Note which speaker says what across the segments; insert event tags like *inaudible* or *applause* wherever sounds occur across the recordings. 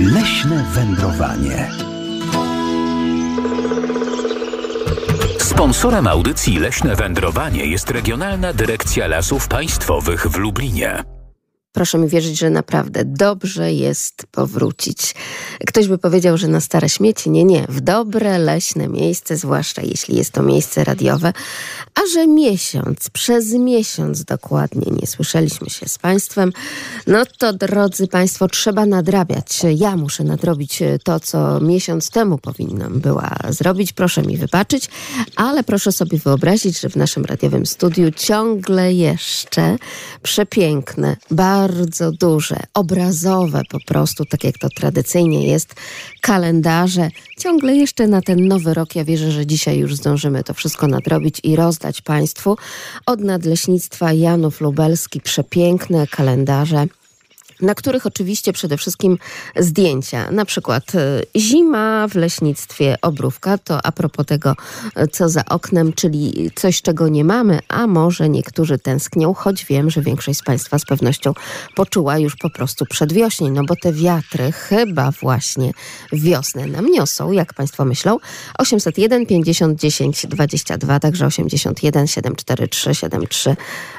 Speaker 1: Leśne wędrowanie. Sponsorem audycji Leśne Wędrowanie jest Regionalna Dyrekcja Lasów Państwowych w Lublinie.
Speaker 2: Proszę mi wierzyć, że naprawdę dobrze jest powrócić. Ktoś by powiedział, że na stare śmieci. Nie, nie. W dobre, leśne miejsce, zwłaszcza jeśli jest to miejsce radiowe. A że miesiąc, przez miesiąc dokładnie nie słyszeliśmy się z Państwem, no to drodzy Państwo, trzeba nadrabiać. Ja muszę nadrobić to, co miesiąc temu powinnam była zrobić. Proszę mi wybaczyć, ale proszę sobie wyobrazić, że w naszym radiowym studiu ciągle jeszcze przepiękne, bardzo bardzo duże, obrazowe po prostu, tak jak to tradycyjnie jest, kalendarze. Ciągle jeszcze na ten nowy rok, ja wierzę, że dzisiaj już zdążymy to wszystko nadrobić i rozdać Państwu. Od Nadleśnictwa Janów Lubelski przepiękne kalendarze na których oczywiście przede wszystkim zdjęcia. Na przykład e, zima w leśnictwie Obrówka, to a propos tego, e, co za oknem, czyli coś, czego nie mamy, a może niektórzy tęsknią, choć wiem, że większość z Państwa z pewnością poczuła już po prostu przedwiośnie, no bo te wiatry chyba właśnie wiosnę nam niosą, jak Państwo myślą. 801 50 10 22, także 81 743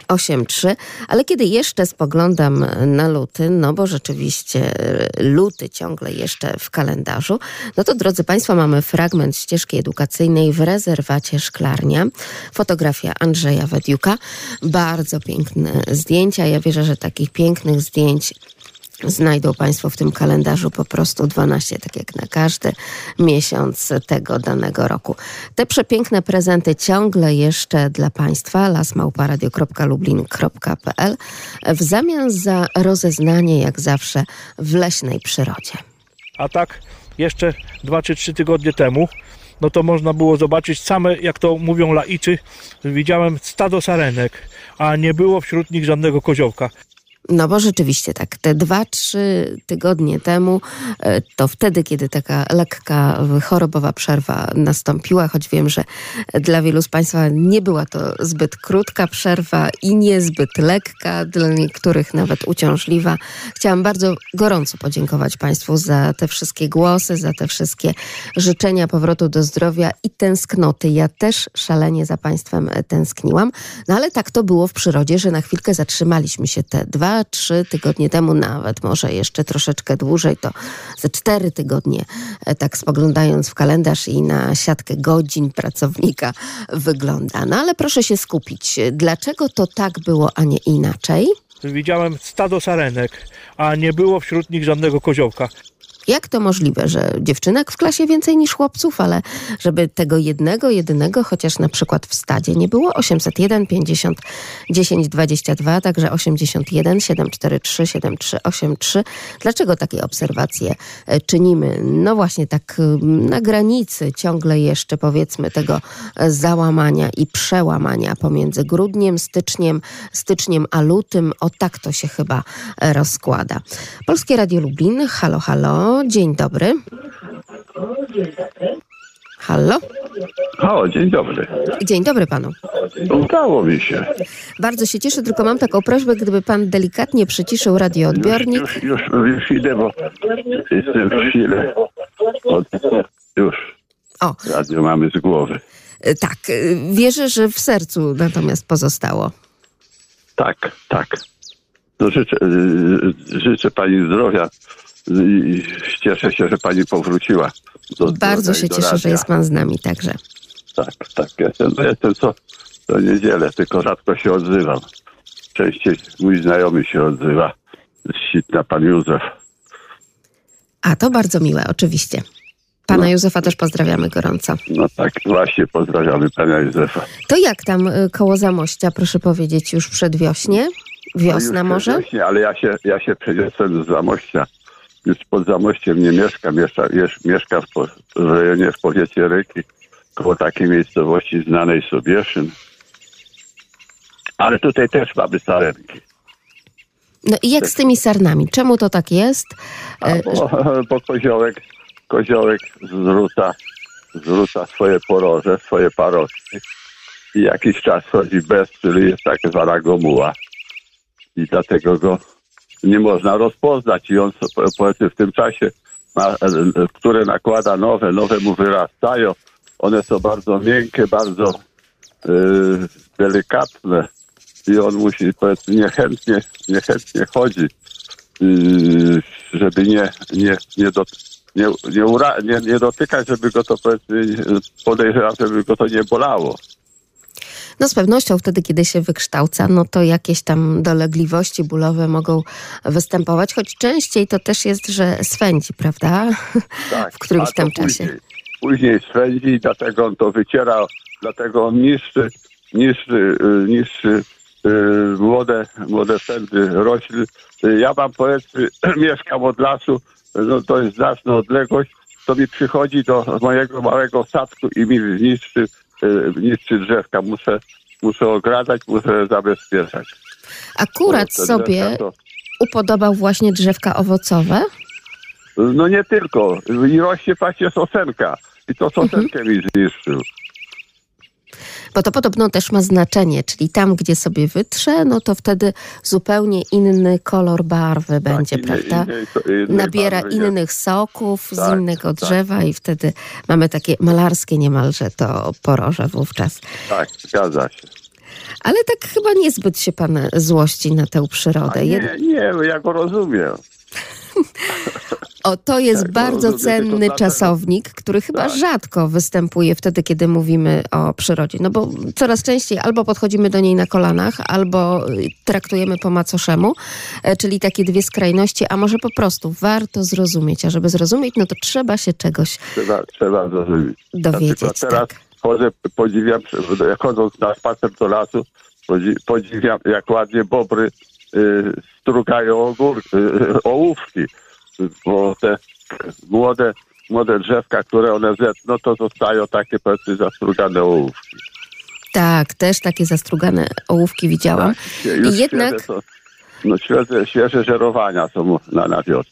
Speaker 2: 7383. Ale kiedy jeszcze spoglądam na luty, no bo rzeczywiście e, luty ciągle jeszcze w kalendarzu, no to drodzy Państwo, mamy fragment ścieżki edukacyjnej w rezerwacie Szklarnia. Fotografia Andrzeja Wediuka. Bardzo piękne zdjęcia. Ja wierzę, że takich pięknych zdjęć Znajdą Państwo w tym kalendarzu po prostu 12, tak jak na każdy miesiąc tego danego roku. Te przepiękne prezenty ciągle jeszcze dla Państwa lasmałparadio.lublin.pl w zamian za rozeznanie, jak zawsze, w leśnej przyrodzie.
Speaker 3: A tak jeszcze 2 czy 3 tygodnie temu no to można było zobaczyć same, jak to mówią laicy, widziałem stado sarenek, a nie było wśród nich żadnego koziołka.
Speaker 2: No bo rzeczywiście tak, te dwa, trzy tygodnie temu, e, to wtedy, kiedy taka lekka chorobowa przerwa nastąpiła, choć wiem, że dla wielu z Państwa nie była to zbyt krótka przerwa i niezbyt lekka, dla niektórych nawet uciążliwa. Chciałam bardzo gorąco podziękować Państwu za te wszystkie głosy, za te wszystkie życzenia powrotu do zdrowia i tęsknoty. Ja też szalenie za Państwem tęskniłam, no ale tak to było w przyrodzie, że na chwilkę zatrzymaliśmy się te dwa, trzy tygodnie temu, nawet może jeszcze troszeczkę dłużej, to ze cztery tygodnie, e, tak spoglądając w kalendarz i na siatkę godzin pracownika wygląda. No ale proszę się skupić. Dlaczego to tak było, a nie inaczej?
Speaker 3: Widziałem stado sarenek, a nie było wśród nich żadnego koziołka.
Speaker 2: Jak to możliwe, że dziewczynek w klasie więcej niż chłopców, ale żeby tego jednego, jedynego, chociaż na przykład w stadzie nie było? 801 50 10 22, także 81 743 7383. Dlaczego takie obserwacje e, czynimy? No właśnie tak na granicy ciągle jeszcze powiedzmy tego e, załamania i przełamania pomiędzy grudniem, styczniem, styczniem a lutym. O tak to się chyba e, rozkłada. Polskie Radio Lublin, halo, halo dzień dobry. Halo?
Speaker 4: Halo, dzień dobry.
Speaker 2: Dzień dobry panu.
Speaker 4: Udało mi się.
Speaker 2: Bardzo się cieszę, tylko mam taką prośbę, gdyby pan delikatnie przyciszył radioodbiornik.
Speaker 4: Już, już, już, już idę, bo jestem w chwilę. Już. O. Radio mamy z głowy.
Speaker 2: E, tak, e, wierzę, że w sercu natomiast pozostało.
Speaker 4: Tak, tak. No życzę, e, życzę pani zdrowia, i cieszę się, że pani powróciła.
Speaker 2: Do, Bardzo do, się do cieszę, że jest pan z nami także.
Speaker 4: Tak, tak. Jestem, no jestem co, co niedzielę, tylko rzadko się odzywam. Częściej mój znajomy się odzywa. Sitna pan Józef.
Speaker 2: A to bardzo miłe, oczywiście. Pana no. Józefa też pozdrawiamy gorąco.
Speaker 4: No tak, właśnie pozdrawiamy pana Józefa.
Speaker 2: To jak tam y, koło Zamościa, proszę powiedzieć, już przedwiośnie? Wiosna no może?
Speaker 4: Wiośnie, ale ja się, ja się przeniosłem z Zamościa już pod Zamościem nie mieszka, mieszka, mieszka w, w rejonie w powiecie Ryki, koło takiej miejscowości znanej Sobieszyn. Ale tutaj też mamy sarenki.
Speaker 2: No i jak z tymi sarnami? Czemu to tak jest?
Speaker 4: A bo, *laughs* bo koziołek, koziołek zrzuca, zrzuca swoje poroże, swoje parostki i jakiś czas chodzi bez, czyli jest tak zwana gomuła. I dlatego go nie można rozpoznać i on powiedzmy w tym czasie ma, e, e, które nakłada nowe, nowe mu wyrastają. One są bardzo miękkie, bardzo e, delikatne i on musi powiedzmy niechętnie, niechętnie chodzić, e, żeby nie, nie, nie, do, nie, nie, ura, nie, nie dotykać, żeby go to powiedzmy, podejrzewam, żeby go to nie bolało.
Speaker 2: No z pewnością wtedy, kiedy się wykształca, no to jakieś tam dolegliwości bólowe mogą występować, choć częściej to też jest, że swędzi, prawda?
Speaker 4: Tak,
Speaker 2: w którymś tam
Speaker 4: później,
Speaker 2: czasie.
Speaker 4: Później swędzi, dlatego on to wyciera, dlatego on niszczy, niszczy, y, niszczy y, młode, młode pędy roślin. Ja mam powiedzmy, *clears throat* mieszkam od lasu, no to jest znaczna odległość, to mi przychodzi do mojego małego statku i mi niszczy, y, niszczy drzewka. Muszę, muszę ogradać, muszę zabezpieczać.
Speaker 2: Akurat sobie
Speaker 4: to-
Speaker 2: upodobał właśnie drzewka owocowe.
Speaker 4: No nie tylko. I rośnie właśnie sosenka. I to sosenkę mi zniszczył.
Speaker 2: Bo to podobno też ma znaczenie, czyli tam, gdzie sobie wytrze, no to wtedy zupełnie inny kolor barwy będzie,
Speaker 4: innej-
Speaker 2: prawda?
Speaker 4: innej- innej
Speaker 2: Nabiera
Speaker 4: nie?
Speaker 2: innych soków z
Speaker 4: Tak,
Speaker 2: innego
Speaker 4: tak.
Speaker 2: drzewa i wtedy mamy takie malarskie niemalże to poroże wówczas.
Speaker 4: Tak, zgadza się.
Speaker 2: Ale tak chyba niezbyt się pan złości na tę przyrodę.
Speaker 4: A nie, nie, ja go rozumiem. *laughs*
Speaker 2: O, to jest
Speaker 4: Tak,
Speaker 2: bardzo
Speaker 4: rozumiem, tylko
Speaker 2: cenny czasownik, który chyba
Speaker 4: Tak.
Speaker 2: rzadko występuje wtedy, kiedy mówimy o przyrodzie. No bo coraz częściej albo podchodzimy do niej na kolanach, albo y, traktujemy po macoszemu, e, czyli takie dwie skrajności, a może po prostu warto zrozumieć, a żeby zrozumieć, no to trzeba się czegoś
Speaker 4: Trzeba, trzeba zrozumieć.
Speaker 2: dowiedzieć.
Speaker 4: Na przykład teraz
Speaker 2: Tak.
Speaker 4: chodzę, podziwiam, chodząc na spacer do lasu, podzi- podziwiam, jak ładnie bobry y, strugają ogórki, y, ołówki, bo te młode, młode drzewka, które one zetną, to zostają takie powiedzmy zastrugane ołówki.
Speaker 2: tak, też takie zastrugane ołówki widziałam.
Speaker 4: Tak,
Speaker 2: I jednak-
Speaker 4: świeże to, no świeże, świeże żerowania są na, na wiosnę.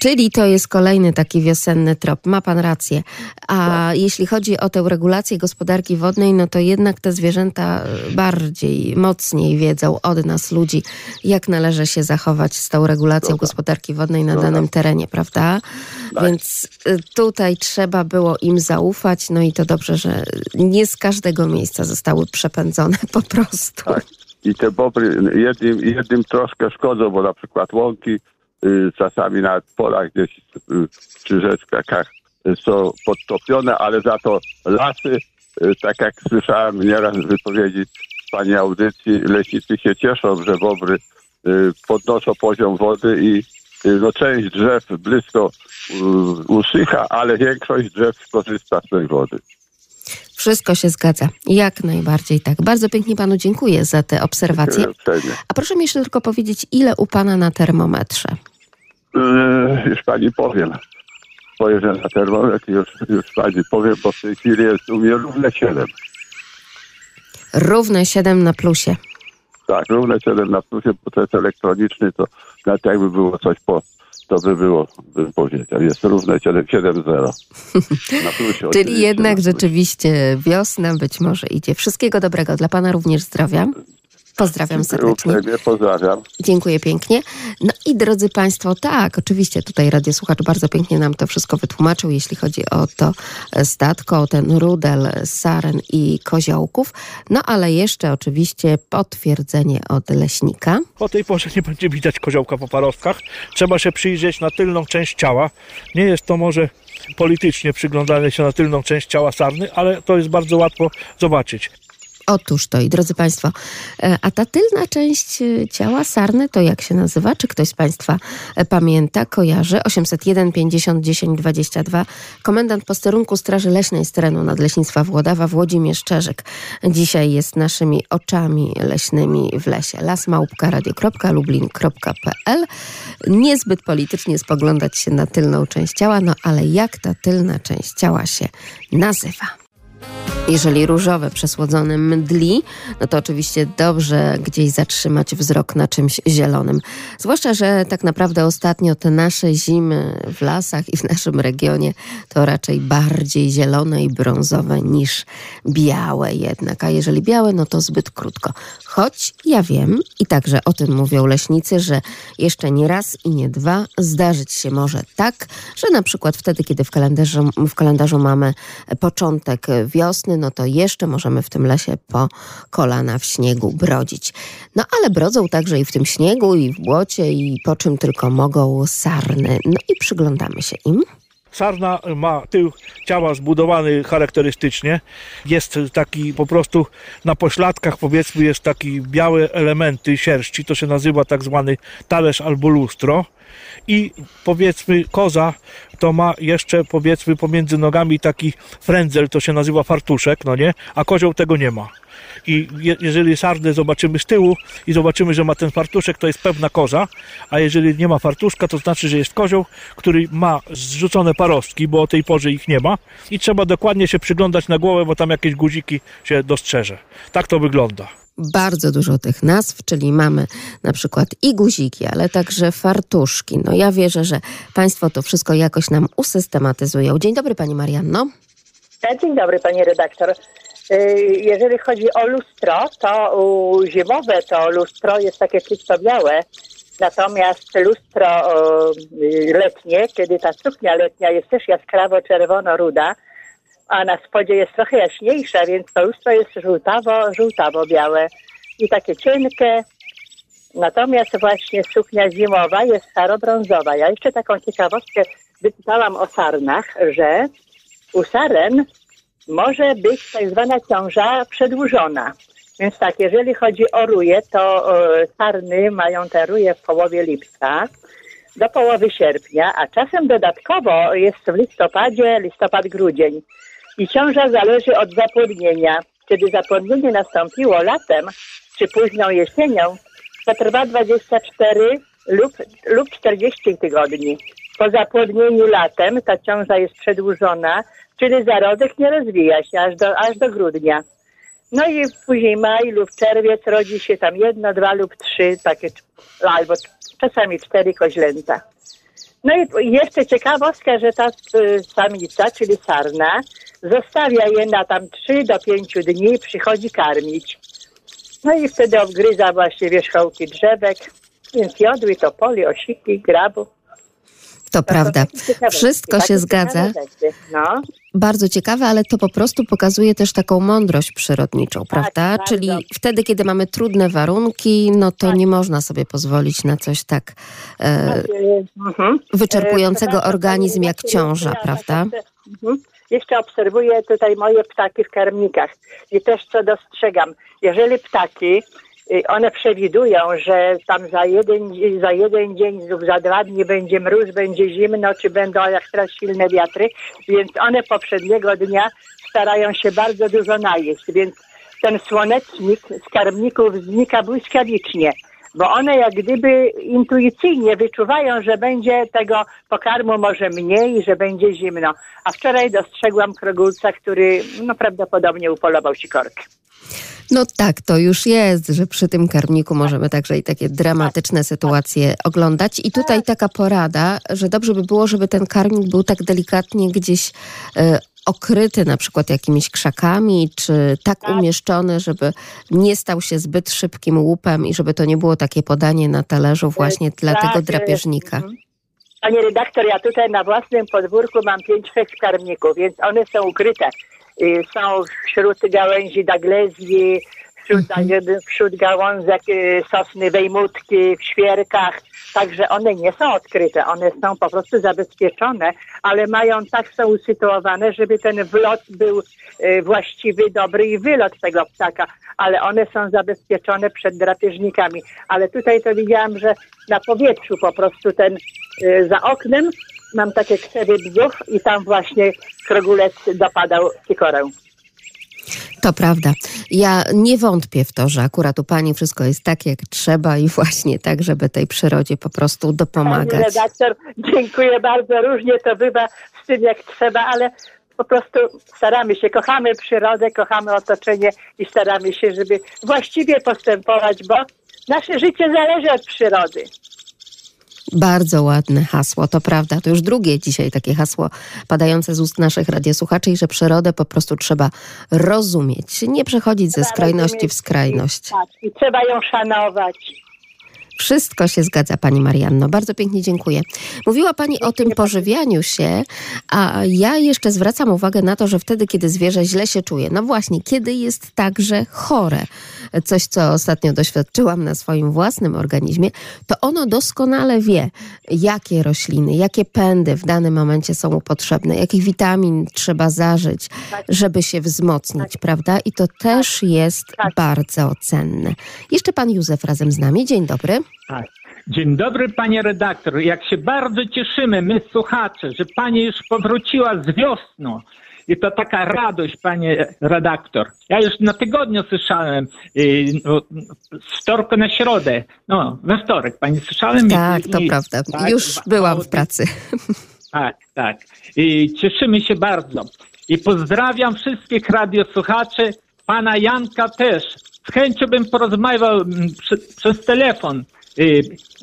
Speaker 2: Czyli to jest kolejny taki wiosenny trop. Ma pan rację. A
Speaker 4: Tak.
Speaker 2: jeśli chodzi o tę regulację gospodarki wodnej, no to jednak te zwierzęta bardziej, mocniej wiedzą od nas, ludzi, jak należy się zachować z tą regulacją
Speaker 4: Zgoda.
Speaker 2: gospodarki wodnej na
Speaker 4: Zgoda.
Speaker 2: danym terenie, prawda?
Speaker 4: Tak.
Speaker 2: Więc y, tutaj trzeba było im zaufać, no i to dobrze, że nie z każdego miejsca zostały przepędzone po prostu.
Speaker 4: Tak. I te bobry jednym, jednym troszkę szkodzą, bo na przykład łąki czasami nawet w polach gdzieś y, przy rzeczkach y, są podtopione, ale za to lasy, y, tak jak słyszałem nieraz wypowiedzi z pani audycji, leśnicy się cieszą, że bobry y, podnoszą poziom wody i y, no, część drzew blisko y, usycha, ale większość drzew korzysta z tej wody.
Speaker 2: Wszystko się zgadza. Jak najbardziej tak. Bardzo pięknie panu dziękuję za te obserwacje. A proszę mi jeszcze tylko powiedzieć, ile u pana na termometrze?
Speaker 4: Yy, już pani powiem. Spojrzę na termometr i już, już pani powiem, bo w tej chwili jest u mnie równe 7.
Speaker 2: Równe 7 na plusie.
Speaker 4: Tak, równe 7 na plusie, bo to jest elektroniczny, to nawet jakby było coś po, to by było, bym powiedział. Jest równe 7, 7-0. Na plusie *laughs*
Speaker 2: Czyli jednak rzeczywiście wiosna być może idzie. Wszystkiego dobrego. Dla pana również zdrowia. Pozdrawiam serdecznie.
Speaker 4: Uprzejmie pozdrawiam.
Speaker 2: Dziękuję pięknie. No i drodzy Państwo, tak, oczywiście tutaj radiosłuchacz bardzo pięknie nam to wszystko wytłumaczył, jeśli chodzi o to statko, o ten rudel saren i koziołków. No ale jeszcze oczywiście potwierdzenie od leśnika.
Speaker 3: O tej porze nie będzie widać koziołka po parostkach. Trzeba się przyjrzeć na tylną część ciała. Nie jest to może politycznie przyglądanie się na tylną część ciała sarny, ale to jest bardzo łatwo zobaczyć.
Speaker 2: Otóż to i drodzy Państwo, e, a ta tylna część e, ciała sarny to jak się nazywa? Czy ktoś z Państwa e, pamięta, kojarzy? 801 50 10 22. Komendant posterunku Straży Leśnej z terenu Nadleśnictwa Włodawa Włodzimierz Czerzyk. Dzisiaj jest naszymi oczami leśnymi w lesie. lasmałpka.radio.lublin.pl Niezbyt politycznie spoglądać się na tylną część ciała, no ale jak ta tylna część ciała się nazywa? Jeżeli różowe przesłodzone mdli, no to oczywiście dobrze gdzieś zatrzymać wzrok na czymś zielonym. Zwłaszcza, że tak naprawdę ostatnio te nasze zimy w lasach i w naszym regionie to raczej bardziej zielone i brązowe niż białe jednak. A jeżeli białe, no to zbyt krótko. Choć ja wiem, i także o tym mówią leśnicy, że jeszcze nie raz i nie dwa zdarzyć się może tak, że na przykład wtedy, kiedy w kalendarzu, w kalendarzu mamy początek wiosny, no to jeszcze możemy w tym lesie po kolana w śniegu brodzić. No ale brodzą także i w tym śniegu, i w błocie, i po czym tylko mogą sarny. No i przyglądamy się im.
Speaker 3: Sarna ma tył ciała zbudowany charakterystycznie. Jest taki po prostu na pośladkach powiedzmy jest taki białe elementy sierści, to się nazywa tak zwany talerz albo lustro. I powiedzmy koza to ma jeszcze powiedzmy pomiędzy nogami taki frędzel, to się nazywa fartuszek, no nie? A kozioł tego nie ma. I je, jeżeli sardę zobaczymy z tyłu i zobaczymy, że ma ten fartuszek, to jest pewna koza, a jeżeli nie ma fartuszka, to znaczy, że jest kozioł, który ma zrzucone parostki, bo o tej porze ich nie ma i trzeba dokładnie się przyglądać na głowę, bo tam jakieś guziki się dostrzeże. Tak to wygląda
Speaker 2: bardzo dużo tych nazw, czyli mamy na przykład i guziki, ale także fartuszki. No ja wierzę, że Państwo to wszystko jakoś nam usystematyzują. Dzień dobry Pani Marianno.
Speaker 5: Dzień dobry Pani redaktor. Y, jeżeli chodzi o lustro, to zimowe to lustro jest takie czysto białe, natomiast lustro letnie, kiedy ta suknia letnia jest też jaskrawo czerwono-ruda, a na spodzie jest trochę jaśniejsza, więc to lustro jest żółtawo, żółtawo-białe i takie cienkie. Natomiast właśnie suknia zimowa jest szaro-brązowa. Ja jeszcze taką ciekawostkę wyczytałam o sarnach, że u saren może być tak zwana ciąża przedłużona. Więc tak, jeżeli chodzi o ruje, to sarny mają te ruje w połowie lipca do połowy sierpnia, a czasem dodatkowo jest w listopadzie, listopad-grudzień. I ciąża zależy od zapłodnienia. Kiedy zapłodnienie nastąpiło latem czy późną jesienią, to trwa 24 lub, lub 40 tygodni. Po zapłodnieniu latem ta ciąża jest przedłużona, czyli zarodek nie rozwija się aż do, aż do grudnia. No i później maj lub czerwiec rodzi się tam jedno, dwa lub trzy takie, albo czasami cztery koźlęta. No i jeszcze ciekawostka, że ta y, samica, czyli sarna, zostawia je na tam 3 do 5 dni, przychodzi karmić. No i wtedy obgryza właśnie wierzchołki drzewek, więc jodły, topoli, osiki, grabu.
Speaker 2: To prawda. Wszystko się zgadza. No. Bardzo ciekawe, ale to po prostu pokazuje też taką mądrość przyrodniczą, tak, prawda? Bardzo. Czyli wtedy, kiedy mamy trudne warunki, no to tak. nie można sobie pozwolić na coś tak e, tak, e, mhm. wyczerpującego e, organizm jak ciąża, prawda?
Speaker 5: Mhm. Jeszcze obserwuję tutaj moje ptaki w karmnikach i też co dostrzegam. Jeżeli ptaki one przewidują, że tam za jeden, za jeden dzień lub za dwa dni będzie mróz, będzie zimno, czy będą jak teraz silne wiatry, więc one poprzedniego dnia starają się bardzo dużo najeść, więc ten słonecznik z karmników znika błyskawicznie, bo one jak gdyby intuicyjnie wyczuwają, że będzie tego pokarmu może mniej, że będzie zimno. A wczoraj dostrzegłam krogulca, który no, prawdopodobnie upolował sikorkę.
Speaker 2: No tak, to już jest, że przy tym karmniku możemy także i takie dramatyczne sytuacje oglądać. I tutaj taka porada, że dobrze by było, żeby ten karmnik był tak delikatnie gdzieś e, okryty na przykład jakimiś krzakami, czy tak, tak umieszczony, żeby nie stał się zbyt szybkim łupem i żeby to nie było takie podanie na talerzu właśnie dla tak, tego drapieżnika.
Speaker 5: Panie redaktor, ja tutaj na własnym podwórku mam pięć sześć karmników, więc one są ukryte. Y, są wśród gałęzi daglezji, wśród, mhm. wśród gałązek y, sosny wejmutki, w świerkach. Także one nie są odkryte, one są po prostu zabezpieczone, ale mają tak są usytuowane, żeby ten wlot był y, właściwy, dobry i wylot tego ptaka, ale one są zabezpieczone przed drapieżnikami. Ale tutaj to widziałam, że na powietrzu po prostu ten za oknem mam takie krzewy bzów i tam właśnie krogulec dopadał sikorę.
Speaker 2: To prawda. Ja nie wątpię w to, że akurat u Pani wszystko jest tak, jak trzeba i właśnie tak, żeby tej przyrodzie po prostu dopomagać.
Speaker 5: Pani redaktor, dziękuję bardzo. Różnie to bywa z tym, jak trzeba, ale po prostu staramy się, kochamy przyrodę, kochamy otoczenie i staramy się, żeby właściwie postępować, bo nasze życie zależy od przyrody.
Speaker 2: Bardzo ładne hasło, to prawda. To już drugie dzisiaj takie hasło padające z ust naszych radiosłuchaczy i że przyrodę po prostu trzeba rozumieć, nie przechodzić ze skrajności w skrajność.
Speaker 5: Tak, i trzeba ją szanować.
Speaker 2: Wszystko się zgadza, Pani Marianno. Bardzo pięknie dziękuję. Mówiła Pani o tym pożywianiu się, a ja jeszcze zwracam uwagę na to, że wtedy, kiedy zwierzę źle się czuje, no właśnie, kiedy jest także chore, coś, co ostatnio doświadczyłam na swoim własnym organizmie, to ono doskonale wie, jakie rośliny, jakie pędy w danym momencie są mu potrzebne, jakich witamin trzeba zażyć, żeby się wzmocnić, prawda? I to też jest
Speaker 5: Tak.
Speaker 2: bardzo cenne. Jeszcze Pan Józef razem z nami. Dzień dobry.
Speaker 6: Tak. Dzień dobry, panie redaktor. Jak się bardzo cieszymy, my słuchacze, że pani już powróciła z wiosną. I to taka radość, panie redaktor. Ja już na tygodniu słyszałem, yy, no, z wtorku na środę. No, we wtorek, pani słyszałem?
Speaker 2: Tak,
Speaker 6: I-
Speaker 2: to
Speaker 6: i-
Speaker 2: prawda.
Speaker 6: tak,
Speaker 2: Już byłam w pracy. *laughs*
Speaker 6: Tak, tak. I cieszymy się bardzo. I pozdrawiam wszystkich radiosłuchaczy, pana Janka też. Z chęcią bym porozmawiał mm, przy, przez telefon. Y,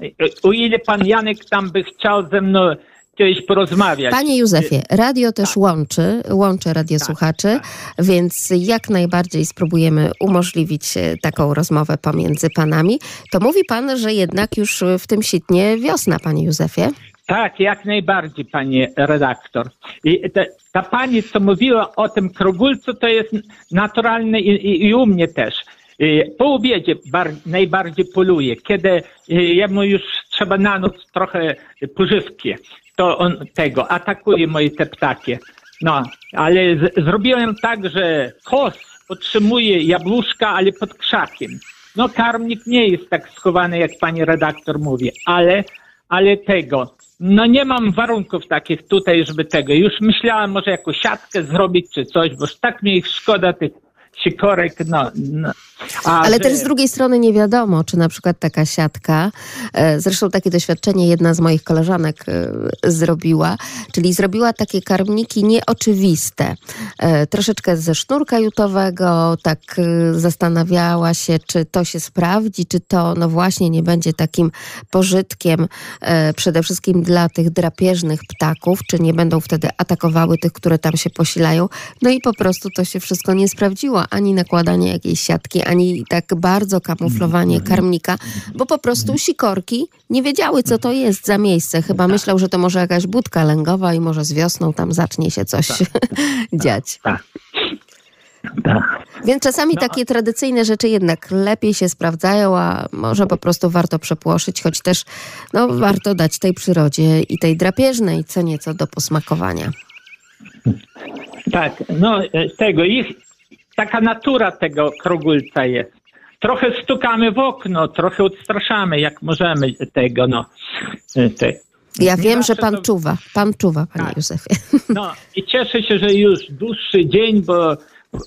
Speaker 6: y, O ile pan Janek tam by chciał ze mną kiedyś porozmawiać.
Speaker 2: Panie Józefie, radio też łączy, łączy radiosłuchaczy, więc jak najbardziej spróbujemy umożliwić e, taką rozmowę pomiędzy panami. To mówi pan, że jednak już w tym sitnie wiosna, panie Józefie?
Speaker 6: Tak, jak najbardziej, panie redaktor. I te, ta pani, co mówiła o tym krogulcu, to jest naturalne i, i, i u mnie też. Y, Po obiedzie bar, najbardziej poluje, kiedy y, jemu już trzeba na noc trochę pożywki, to on tego atakuje moje te ptaki. No, ale z, zrobiłem tak, że kos otrzymuje jabłuszka, ale pod krzakiem. No, karmnik nie jest tak schowany, jak pani redaktor mówi, ale, ale tego. No nie mam warunków takich tutaj, żeby tego. Już myślałem może jakąś siatkę zrobić czy coś, bo tak mi ich szkoda tych sikorek, no. no. A
Speaker 2: Ale
Speaker 6: że-
Speaker 2: też z drugiej strony nie wiadomo, czy na przykład taka siatka, e, zresztą takie doświadczenie jedna z moich koleżanek e, zrobiła, czyli zrobiła takie karmniki nieoczywiste. E, Troszeczkę ze sznurka jutowego, tak zastanawiała się, czy to się sprawdzi, czy to no właśnie nie będzie takim pożytkiem przede wszystkim dla tych drapieżnych ptaków, czy nie będą wtedy atakowały tych, które tam się posilają. No i po prostu to się wszystko nie sprawdziło, ani nakładanie jakiejś siatki, ani tak bardzo kamuflowanie karmnika, bo po prostu sikorki nie wiedziały, co to jest za miejsce. Chyba myślał, że to może jakaś budka lęgowa i może z wiosną tam zacznie się coś *laughs* dziać.
Speaker 6: Tak. Tak.
Speaker 2: Więc czasami takie tradycyjne rzeczy jednak lepiej się sprawdzają, a może po prostu warto przepłoszyć, choć też no, warto dać tej przyrodzie i tej drapieżnej co nieco do posmakowania.
Speaker 6: Tak, no e, tego, ich, taka natura tego krogulca jest. Trochę stukamy w okno, trochę odstraszamy, jak możemy tego, no. E, Te.
Speaker 2: Ja wiem, że pan
Speaker 6: to-
Speaker 2: czuwa. Pan czuwa, panie
Speaker 6: Tak.
Speaker 2: Józefie. *laughs*
Speaker 6: No i cieszę się, że już dłuższy dzień, bo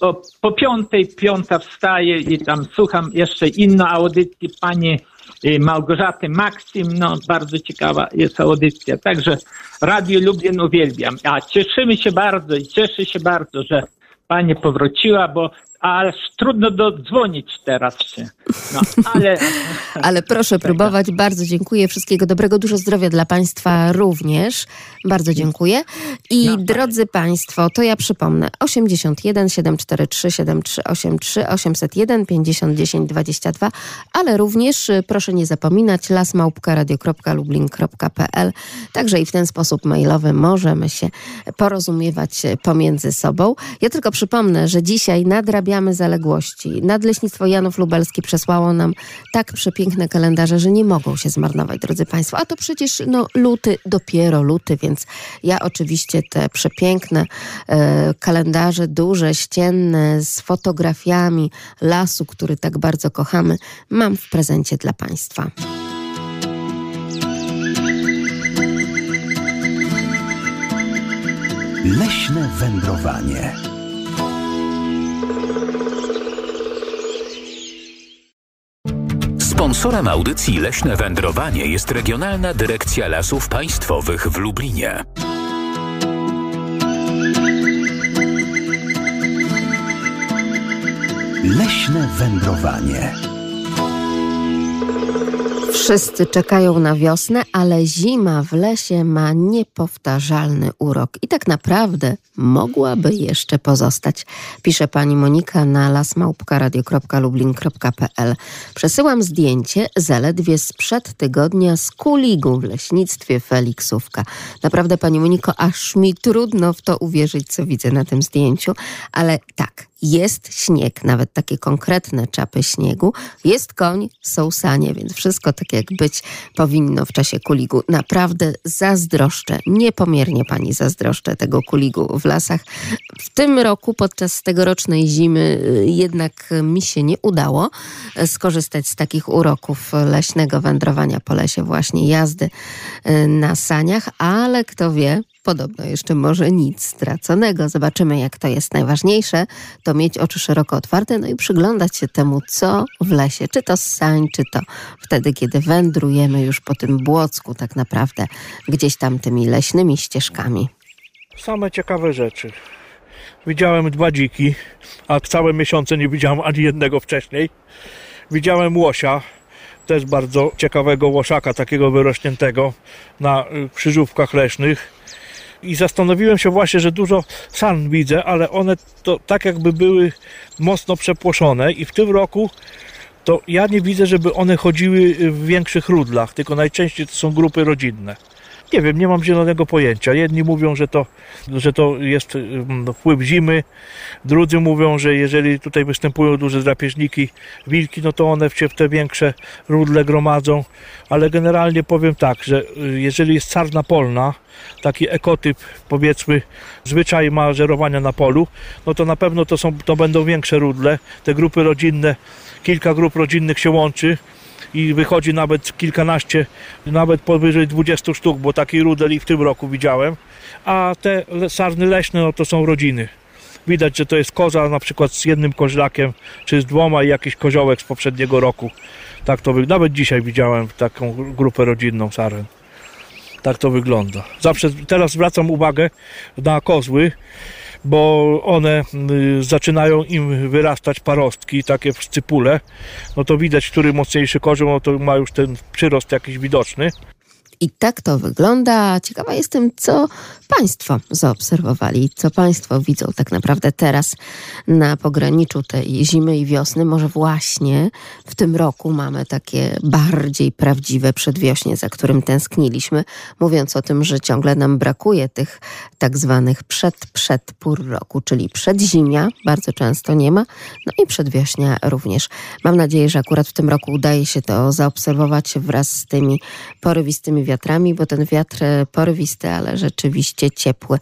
Speaker 6: o, po piątej, piąta wstaję i tam słucham jeszcze inną audycję pani y, Małgorzaty Maksim. No bardzo ciekawa jest audycja. Także Radio Lublin uwielbiam. A cieszymy się bardzo i cieszę się bardzo, że pani powróciła, bo aż trudno dodzwonić teraz się. No, ale *laughs*
Speaker 2: Ale proszę próbować. Bardzo dziękuję. Wszystkiego dobrego. Dużo zdrowia dla państwa również. Bardzo dziękuję. I
Speaker 6: No,
Speaker 2: drodzy państwo, to ja przypomnę. 81 743 7383 801 50 10 22, ale również y, proszę nie zapominać lasmałpka.radio.lublin.pl Także i w ten sposób mailowy możemy się porozumiewać y, pomiędzy sobą. Ja tylko przypomnę, że dzisiaj nadrabiamy zaległości. Nadleśnictwo Janów Lubelski przesłało nam tak przepiękne kalendarze, że nie mogą się zmarnować, drodzy Państwo. A to przecież no, luty, dopiero luty, więc ja oczywiście te przepiękne e, kalendarze, duże, ścienne, z fotografiami lasu, który tak bardzo kochamy, mam w prezencie dla Państwa.
Speaker 7: Leśne wędrowanie.
Speaker 1: Sponsorem audycji Leśne Wędrowanie jest Regionalna Dyrekcja Lasów Państwowych w Lublinie.
Speaker 7: Leśne Wędrowanie.
Speaker 2: Wszyscy czekają na wiosnę, ale zima w lesie ma niepowtarzalny urok i tak naprawdę mogłaby jeszcze pozostać. Pisze pani Monika na lasmałpkaradio.lublin.pl Przesyłam zdjęcie zaledwie sprzed tygodnia z kuligu w leśnictwie Feliksówka. Naprawdę pani Moniko, aż mi trudno w to uwierzyć, co widzę na tym zdjęciu, ale tak, jest śnieg, nawet takie konkretne czapy śniegu, jest koń, są sanie, więc wszystko tak jak być powinno w czasie kuligu. Naprawdę zazdroszczę, niepomiernie pani zazdroszczę tego kuligu w lasach. W tym roku podczas tegorocznej zimy y, jednak mi się nie udało y, skorzystać z takich uroków leśnego wędrowania po lesie, właśnie jazdy y, na saniach, ale kto wie, Podobno jeszcze może nic straconego. Zobaczymy, jak to jest najważniejsze. To mieć oczy szeroko otwarte, no i przyglądać się temu, co w lesie. Czy to sań, czy to wtedy, kiedy wędrujemy już po tym błocku, tak naprawdę, gdzieś tam tymi leśnymi ścieżkami.
Speaker 3: Same ciekawe rzeczy. Widziałem dwa dziki, a całe miesiące nie widziałem ani jednego wcześniej. Widziałem łosia, też bardzo ciekawego łoszaka, takiego wyrośniętego na y, krzyżówkach leśnych i zastanowiłem się właśnie, że dużo san widzę, ale one to tak jakby były mocno przepłoszone i w tym roku to ja nie widzę, żeby one chodziły w większych rudlach, tylko najczęściej to są grupy rodzinne. Nie wiem, nie mam zielonego pojęcia. Jedni mówią, że to, że to jest mm, wpływ zimy, drudzy mówią, że jeżeli tutaj występują duże drapieżniki, wilki, no to one się w te większe rudle gromadzą, ale generalnie powiem tak, że y, jeżeli jest sarna polna, taki ekotyp, powiedzmy, zwyczaj mażerowania na polu, no to na pewno to, są, to będą większe rudle, te grupy rodzinne, kilka grup rodzinnych się łączy, i wychodzi nawet kilkanaście, nawet powyżej 20 sztuk, bo taki rudel i w tym roku widziałem. A te sarny leśne no to są rodziny. Widać, że to jest koza na przykład z jednym koźlakiem, czy z dwoma i jakiś koziołek z poprzedniego roku. Tak to Nawet dzisiaj widziałem taką grupę rodzinną saren. Tak to wygląda. Zawsze teraz zwracam uwagę na kozły bo one y, zaczynają im wyrastać parostki, takie w scypule, no to widać, który mocniejszy kozioł, no to ma już ten przyrost jakiś widoczny.
Speaker 2: I tak to wygląda. Ciekawa jestem, co Państwo zaobserwowali, co Państwo widzą tak naprawdę teraz na pograniczu tej zimy i wiosny. Może właśnie w tym roku mamy takie bardziej prawdziwe przedwiośnie, za którym tęskniliśmy, mówiąc o tym, że ciągle nam brakuje tych tak zwanych przed-przed pór roku, czyli przedzimia, bardzo często nie ma, no i przedwiośnia również. Mam nadzieję, że akurat w tym roku udaje się to zaobserwować wraz z tymi porywistymi wiatrami, bo ten wiatr porywisty, ale rzeczywiście ciepły.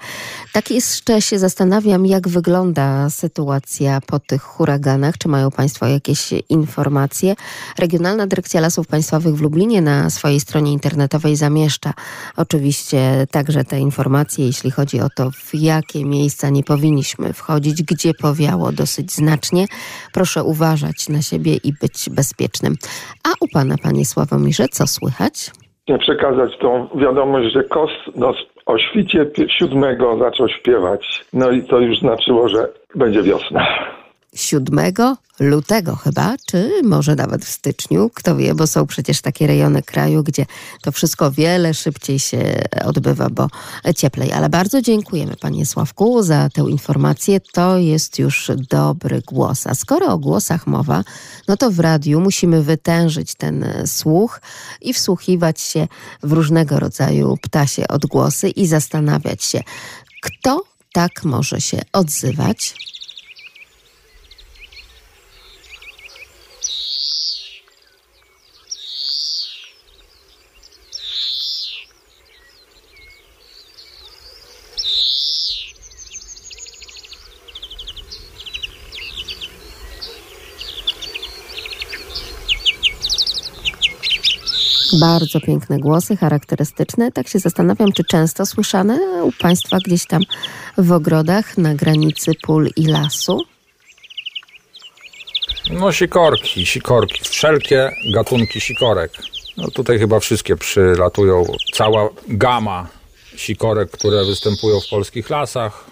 Speaker 2: Tak jeszcze się zastanawiam, jak wygląda sytuacja po tych huraganach. Czy mają Państwo jakieś informacje? Regionalna Dyrekcja Lasów Państwowych w Lublinie na swojej stronie internetowej zamieszcza oczywiście także te informacje, jeśli chodzi o to, w jakie miejsca nie powinniśmy wchodzić, gdzie powiało dosyć znacznie. Proszę uważać na siebie i być bezpiecznym. A u Pana, Panie Sławomirze, co słychać?
Speaker 8: Przekazać tą wiadomość, że Kos no, o świcie siódmego zaczął śpiewać. No i to już znaczyło, że będzie wiosna.
Speaker 2: 7 lutego chyba, czy może nawet w styczniu, kto wie, bo są przecież takie rejony kraju, gdzie to wszystko wiele szybciej się odbywa, bo cieplej. Ale bardzo dziękujemy Panie Sławku za tę informację. To jest już dobry głos. A skoro o głosach mowa, no to w radiu musimy wytężyć ten słuch i wsłuchiwać się w różnego rodzaju ptasie odgłosy i zastanawiać się, kto tak może się odzywać Bardzo piękne głosy, charakterystyczne. Tak się zastanawiam, czy często słyszane u Państwa gdzieś tam w ogrodach na granicy pól i lasu?
Speaker 9: No sikorki, sikorki, wszelkie gatunki sikorek. No tutaj chyba wszystkie przylatują. Cała gama sikorek, które występują w polskich lasach.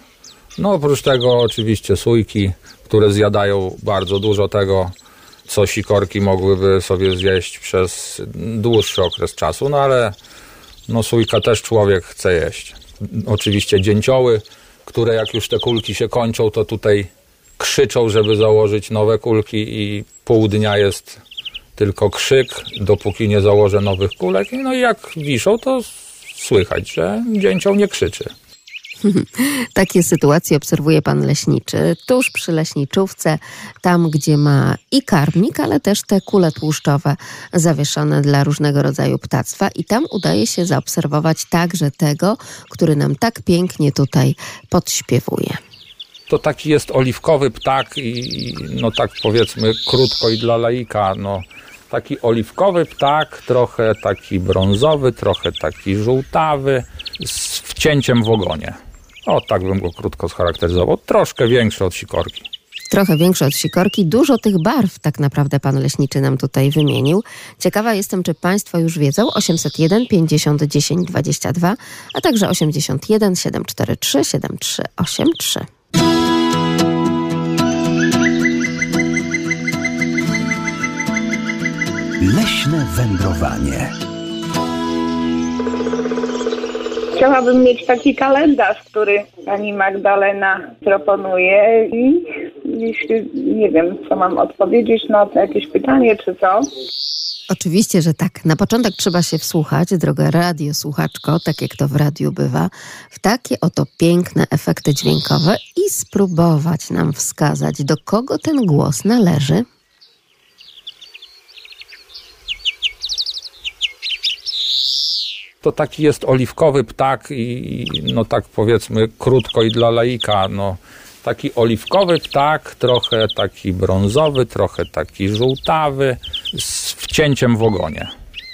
Speaker 9: No oprócz tego oczywiście sójki, które zjadają bardzo dużo tego, co sikorki mogłyby sobie zjeść przez dłuższy okres czasu, no ale no sójka też człowiek chce jeść. Oczywiście dzięcioły, które jak już te kulki się kończą, to tutaj krzyczą, żeby założyć nowe kulki i pół dnia jest tylko krzyk, dopóki nie założę nowych kulek. No i jak wiszą, to słychać, że dzięcioł nie krzyczy. *laughs*
Speaker 2: Takie sytuacje obserwuje pan leśniczy tuż przy leśniczówce, tam gdzie ma i karmnik, ale też te kule tłuszczowe zawieszone dla różnego rodzaju ptactwa i tam udaje się zaobserwować także tego, który nam tak pięknie tutaj podśpiewuje.
Speaker 9: To taki jest oliwkowy ptak i no tak powiedzmy krótko i dla laika, no taki oliwkowy ptak, trochę taki brązowy, trochę taki żółtawy, z wcięciem w ogonie. O, tak bym go krótko scharakteryzował. Troszkę większy od sikorki.
Speaker 2: Trochę większy od sikorki. Dużo tych barw tak naprawdę pan leśniczy nam tutaj wymienił. Ciekawa jestem, czy państwo już wiedzą. 801 50 10 22, a także 81 743 7383.
Speaker 7: Leśne wędrowanie.
Speaker 10: Chciałabym mieć taki kalendarz, który pani Magdalena proponuje i jeśli nie wiem, co mam odpowiedzieć na jakieś pytanie, czy co.
Speaker 2: Oczywiście, że tak. Na początek trzeba się wsłuchać, droga radiosłuchaczko, tak jak to w radiu bywa, w takie oto piękne efekty dźwiękowe i spróbować nam wskazać, do kogo ten głos należy.
Speaker 9: To taki jest oliwkowy ptak i no tak powiedzmy krótko i dla laika, no taki oliwkowy ptak, trochę taki brązowy, trochę taki żółtawy, z wcięciem w ogonie.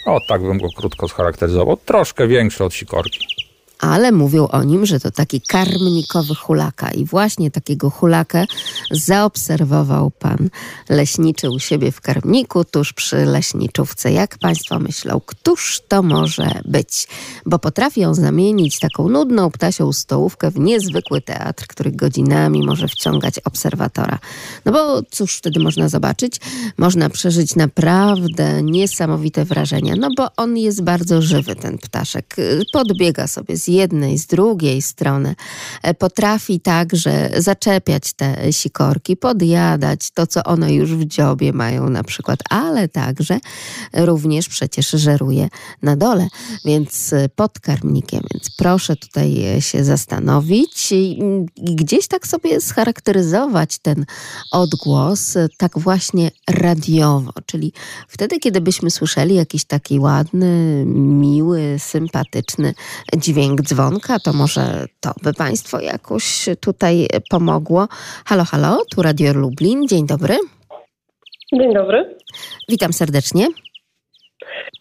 Speaker 9: O, tak bym go krótko scharakteryzował. Troszkę większy od sikorki.
Speaker 2: Ale mówią o nim, że to taki karmnikowy hulaka. I właśnie takiego hulakę zaobserwował pan leśniczy u siebie w karmniku, tuż przy leśniczówce. Jak państwo myślą, któż to może być? Bo potrafią zamienić taką nudną ptasią stołówkę w niezwykły teatr, który godzinami może wciągać obserwatora. No bo cóż wtedy można zobaczyć? Można przeżyć naprawdę niesamowite wrażenia, no bo on jest bardzo żywy, ten ptaszek. Podbiega sobie z jednej, z drugiej strony. E, Potrafi także zaczepiać te sikorki, podjadać to, co one już w dziobie mają na przykład, ale także również przecież żeruje na dole, więc e, pod karmnikiem. Więc proszę tutaj e, się zastanowić i gdzieś tak sobie scharakteryzować ten odgłos tak właśnie radiowo, czyli wtedy, kiedy byśmy słyszeli jakiś taki ładny, miły, sympatyczny dźwięk dzwonka, to może to by Państwo jakoś tutaj pomogło. Halo, halo, tu Radio Lublin, dzień dobry.
Speaker 11: Dzień dobry.
Speaker 2: Witam serdecznie.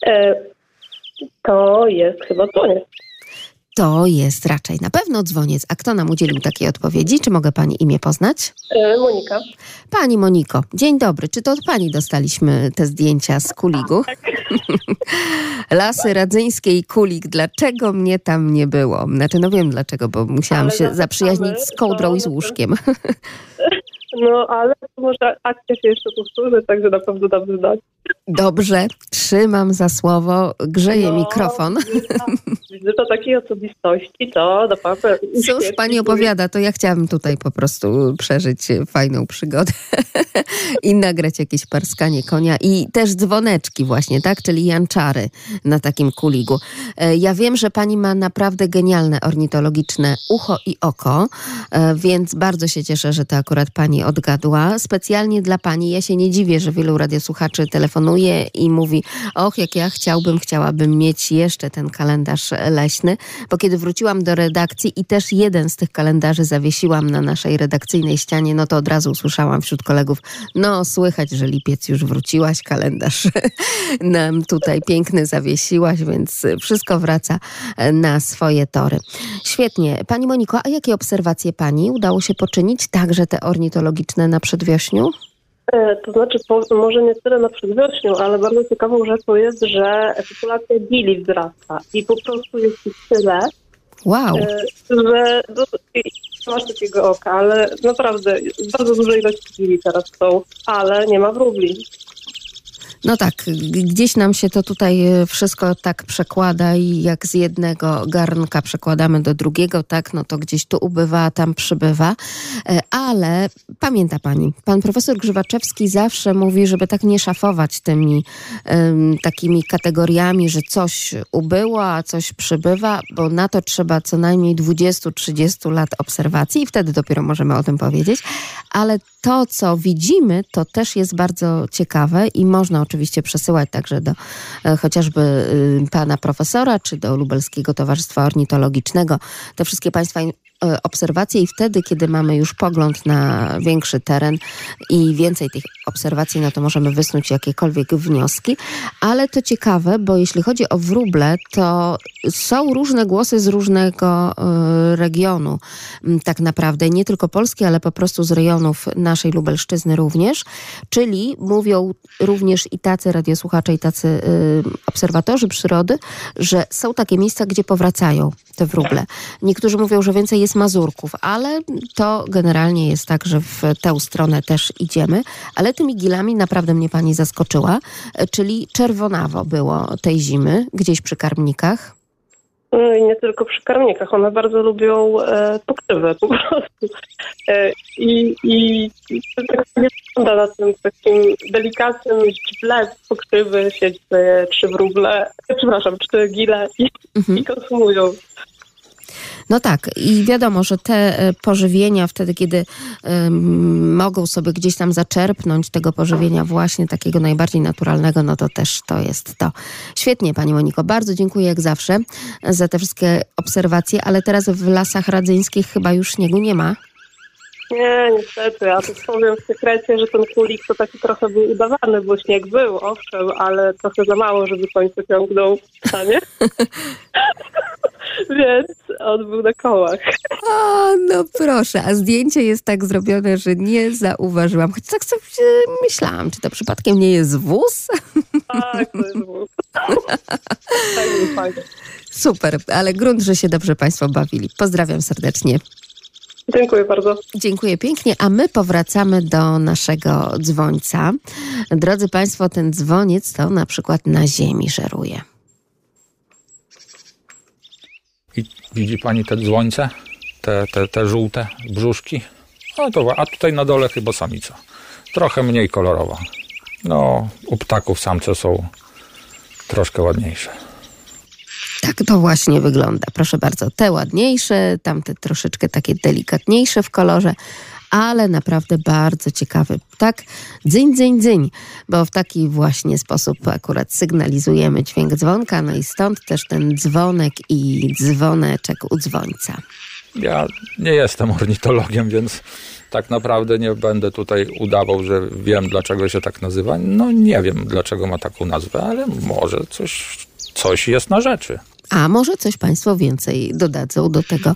Speaker 11: E, to jest chyba dzwoniec.
Speaker 2: To jest raczej na pewno dzwoniec. A kto nam udzielił takiej odpowiedzi? Czy mogę Pani imię poznać?
Speaker 11: E, Monika.
Speaker 2: Pani Moniko, dzień dobry. Czy to od Pani dostaliśmy te zdjęcia z Kuligu? *laughs* Lasy Radzyńskiej Kulig. Dlaczego mnie tam nie było? Znaczy, no wiem dlaczego, bo musiałam
Speaker 11: Ale
Speaker 2: się zaprzyjaźnić z kołdrą i z łóżkiem. *laughs*
Speaker 11: No, ale może akcja się jeszcze powtórzy, także na pewno dam znać.
Speaker 2: Dobrze, trzymam za słowo, grzeje
Speaker 11: No,
Speaker 2: mikrofon. *laughs*
Speaker 11: Wizyta takiej osobistości to naprawdę...
Speaker 2: Cóż pani opowiada, to ja chciałabym tutaj po prostu przeżyć fajną przygodę *laughs* i nagrać jakieś parskanie konia i też dzwoneczki właśnie, tak? Czyli janczary na takim kuligu. E, Ja wiem, że pani ma naprawdę genialne ornitologiczne ucho i oko, e, więc bardzo się cieszę, że to akurat pani odgadła. Specjalnie dla pani, ja się nie dziwię, że wielu radiosłuchaczy telefonuje i mówi, och, jak ja chciałbym, chciałabym mieć jeszcze ten kalendarz leśny, bo kiedy wróciłam do redakcji i też jeden z tych kalendarzy zawiesiłam na naszej redakcyjnej ścianie, no to od razu usłyszałam wśród kolegów, no słychać, że lipiec już wróciłaś, kalendarz *laughs* nam tutaj piękny zawiesiłaś, więc wszystko wraca na swoje tory. Świetnie. Pani Moniko, a jakie obserwacje pani udało się poczynić, także te ornitologiczne na przedwiośniu?
Speaker 11: E, To znaczy, po, może nie tyle na przedwiośniu, ale bardzo ciekawą rzeczą jest, że populacja gili wzrasta i po prostu jest ich tyle,
Speaker 2: Wow.
Speaker 11: e, że no, masz takiego oka, ale naprawdę bardzo duże ilości gili teraz są, ale nie ma wróbli.
Speaker 2: No tak, gdzieś nam się to tutaj e, wszystko tak przekłada i jak z jednego garnka przekładamy do drugiego, tak, no to gdzieś tu ubywa, tam przybywa. E, Ale pamięta pani, pan profesor Grzywaczewski zawsze mówi, żeby tak nie szafować tymi em, takimi kategoriami, że coś ubyło, a coś przybywa, bo na to trzeba co najmniej 20-30 lat obserwacji i wtedy dopiero możemy o tym powiedzieć. Ale to, co widzimy, to też jest bardzo ciekawe i można oczywiście przesyłać także do e, chociażby y, pana profesora, czy do Lubelskiego Towarzystwa Ornitologicznego. Te wszystkie państwa obserwacje i wtedy, kiedy mamy już pogląd na większy teren i więcej tych obserwacji, no to możemy wysnuć jakiekolwiek wnioski. Ale to ciekawe, bo jeśli chodzi o wróble, to są różne głosy z różnego e, regionu m, tak naprawdę, nie tylko Polski, ale po prostu z rejonów naszej Lubelszczyzny również, czyli mówią również i tacy radiosłuchacze, i tacy y, obserwatorzy przyrody, że są takie miejsca, gdzie powracają te wróble. Niektórzy mówią, że więcej jest mazurków, ale to generalnie jest tak, że w tę stronę też idziemy, ale tymi gilami naprawdę mnie pani zaskoczyła, e, czyli czerwonawo było tej zimy, gdzieś przy karmnikach.
Speaker 11: No i nie tylko przy karmnikach, one bardzo lubią e, pokrywę po prostu. E, I i to tak nie wygląda na tym takim delikatnym źdźble z pokrywy, siedzi sobie trzy wróble, przepraszam, trzy gile i, i konsumują.
Speaker 2: No tak, i wiadomo, że te e, pożywienia wtedy, kiedy mogą sobie gdzieś tam zaczerpnąć tego pożywienia właśnie takiego najbardziej naturalnego, no to też to jest to. Świetnie, Pani Moniko, bardzo dziękuję jak zawsze za te wszystkie obserwacje, ale teraz w lasach radzyńskich chyba już śniegu nie ma.
Speaker 11: Nie, niestety, ja tu powiem w sekrecie, że ten kulik to taki trochę był udawany, bo śnieg był, owszem, ale trochę za mało, żeby końce ciągnął w stanie. *laughs* Więc on był na kołach.
Speaker 2: O, no proszę, a zdjęcie jest tak zrobione, że nie zauważyłam. Choć tak sobie e, myślałam, czy to przypadkiem nie jest wóz?
Speaker 11: Tak, to jest wóz. *laughs*
Speaker 2: Super, ale grunt, że się dobrze Państwo bawili. Pozdrawiam serdecznie.
Speaker 11: Dziękuję bardzo.
Speaker 2: Dziękuję pięknie, a my powracamy do naszego dzwońca. Drodzy Państwo, ten dzwoniec to na przykład na ziemi żeruje.
Speaker 9: I widzi pani te dzwońce? Te, te, te żółte brzuszki? No to, a tutaj na dole chyba samica. Trochę mniej kolorowa. No, u ptaków samce są troszkę ładniejsze.
Speaker 2: Tak to właśnie wygląda. Proszę bardzo, te ładniejsze, tamte troszeczkę takie delikatniejsze w kolorze, ale naprawdę bardzo ciekawy ptak. Dzyń, dzyń, dzyń, bo w taki właśnie sposób akurat sygnalizujemy dźwięk dzwonka, no i stąd też ten dzwonek i dzwoneczek u dzwońca.
Speaker 9: Ja nie jestem ornitologiem, więc tak naprawdę nie będę tutaj udawał, że wiem, dlaczego się tak nazywa. No nie wiem, dlaczego ma taką nazwę, ale może coś, coś jest na rzeczy.
Speaker 2: A może coś Państwo więcej dodadzą do tego